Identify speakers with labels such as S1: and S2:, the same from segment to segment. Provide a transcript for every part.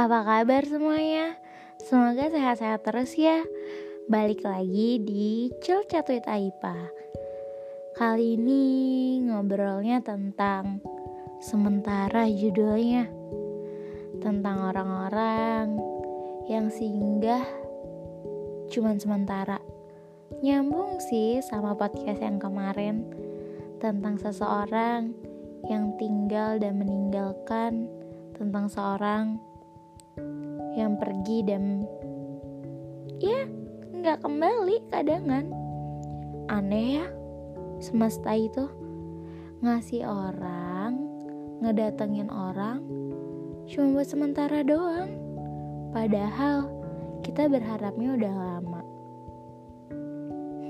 S1: Apa kabar semuanya? Semoga sehat-sehat terus ya. Balik lagi di Chill Chat with Aipa. Kali ini ngobrolnya tentang sementara judulnya. Tentang orang-orang yang singgah cuman sementara. Nyambung sih sama podcast yang kemarin tentang seseorang yang tinggal dan meninggalkan tentang seorang yang pergi dan ya nggak kembali kadangan. Aneh ya semesta itu. Ngasih orang ngedatengin orang cuma buat sementara doang. Padahal kita berharapnya udah lama.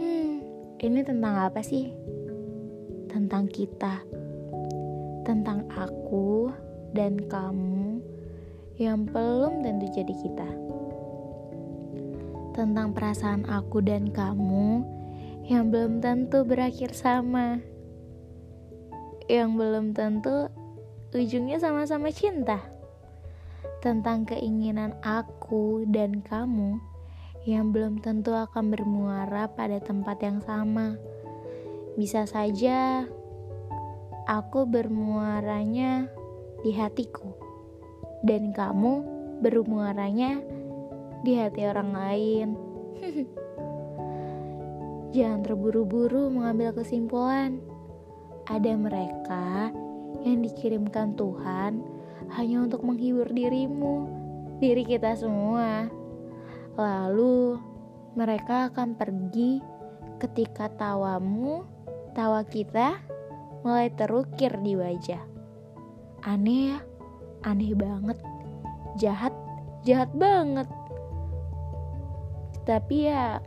S1: Hmm ini tentang apa sih? Tentang kita tentang aku dan kamu yang belum tentu jadi kita. Tentang perasaan aku dan kamu yang belum tentu berakhir sama. Yang belum tentu ujungnya sama-sama cinta. Tentang keinginan aku dan kamu yang belum tentu akan bermuara pada tempat yang sama. Bisa saja aku bermuaranya di hatiku dan kamu bermuaranya di hati orang lain. Jangan terburu-buru mengambil kesimpulan. Ada mereka yang dikirimkan Tuhan hanya untuk menghibur dirimu, diri kita semua. Lalu mereka akan pergi ketika tawamu, tawa kita mulai terukir di wajah. Aneh ya? Aneh banget. Jahat jahat banget. Tapi ya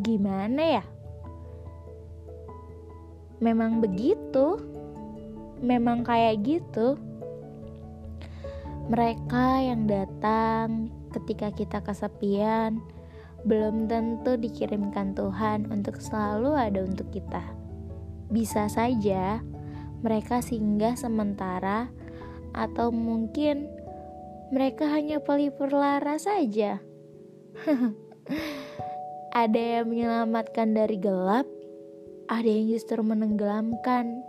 S1: gimana ya? Memang begitu. Memang kayak gitu. Mereka yang datang ketika kita kesepian belum tentu dikirimkan Tuhan untuk selalu ada untuk kita. Bisa saja mereka singgah sementara atau mungkin mereka hanya pelipur lara saja. ada yang menyelamatkan dari gelap, ada yang justru menenggelamkan.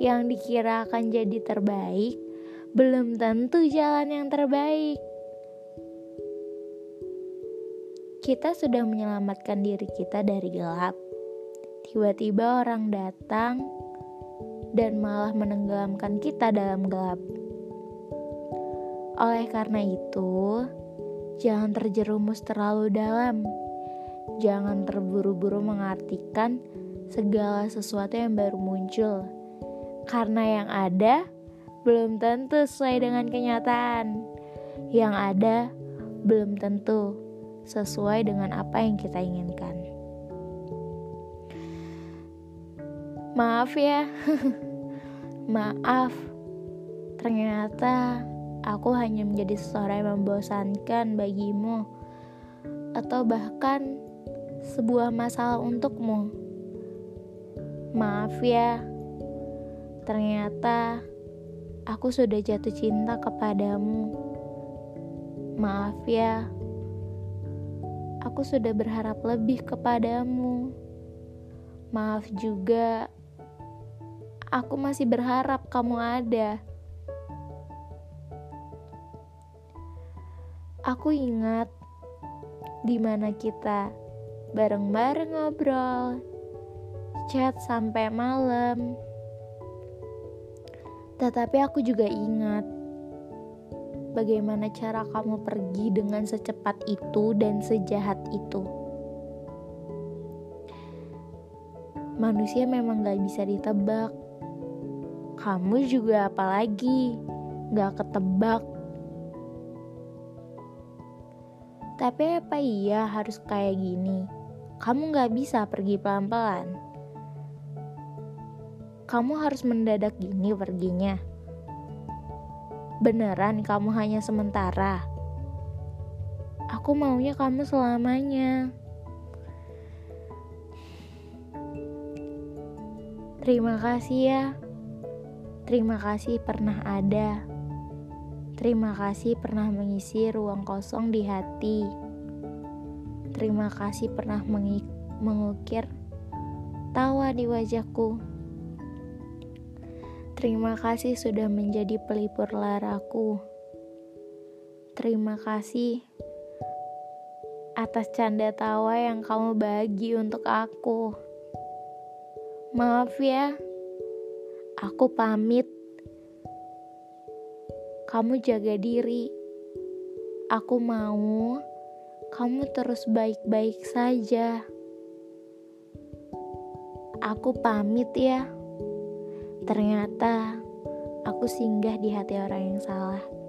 S1: Yang dikira akan jadi terbaik, belum tentu jalan yang terbaik. Kita sudah menyelamatkan diri kita dari gelap. Tiba-tiba orang datang dan malah menenggelamkan kita dalam gelap. Oleh karena itu, jangan terjerumus terlalu dalam. Jangan terburu-buru mengartikan segala sesuatu yang baru muncul. Karena yang ada belum tentu sesuai dengan kenyataan. Yang ada belum tentu sesuai dengan apa yang kita inginkan. Maaf ya. Maaf. Ternyata aku hanya menjadi seseorang yang membosankan bagimu, atau bahkan sebuah masalah untukmu. Maaf ya, ternyata aku sudah jatuh cinta kepadamu. Maaf ya, aku sudah berharap lebih kepadamu. Maaf juga, aku masih berharap kamu ada. Aku ingat di mana kita bareng-bareng ngobrol, chat sampai malam. Tetapi aku juga ingat bagaimana cara kamu pergi dengan secepat itu dan sejahat itu. Manusia memang gak bisa ditebak. Kamu juga apalagi gak ketebak Tapi apa iya harus kayak gini? Kamu gak bisa pergi pelan-pelan. Kamu harus mendadak gini perginya. Beneran kamu hanya sementara. Aku maunya kamu selamanya. Terima kasih ya. Terima kasih pernah ada. Terima kasih pernah mengisi ruang kosong di hati. Terima kasih pernah mengukir tawa di wajahku. Terima kasih sudah menjadi pelipur laraku. Terima kasih atas canda tawa yang kamu bagi untuk aku. Maaf ya, aku pamit. Kamu jaga diri. Aku mau kamu terus baik-baik saja. Aku pamit ya. Ternyata aku singgah di hati orang yang salah.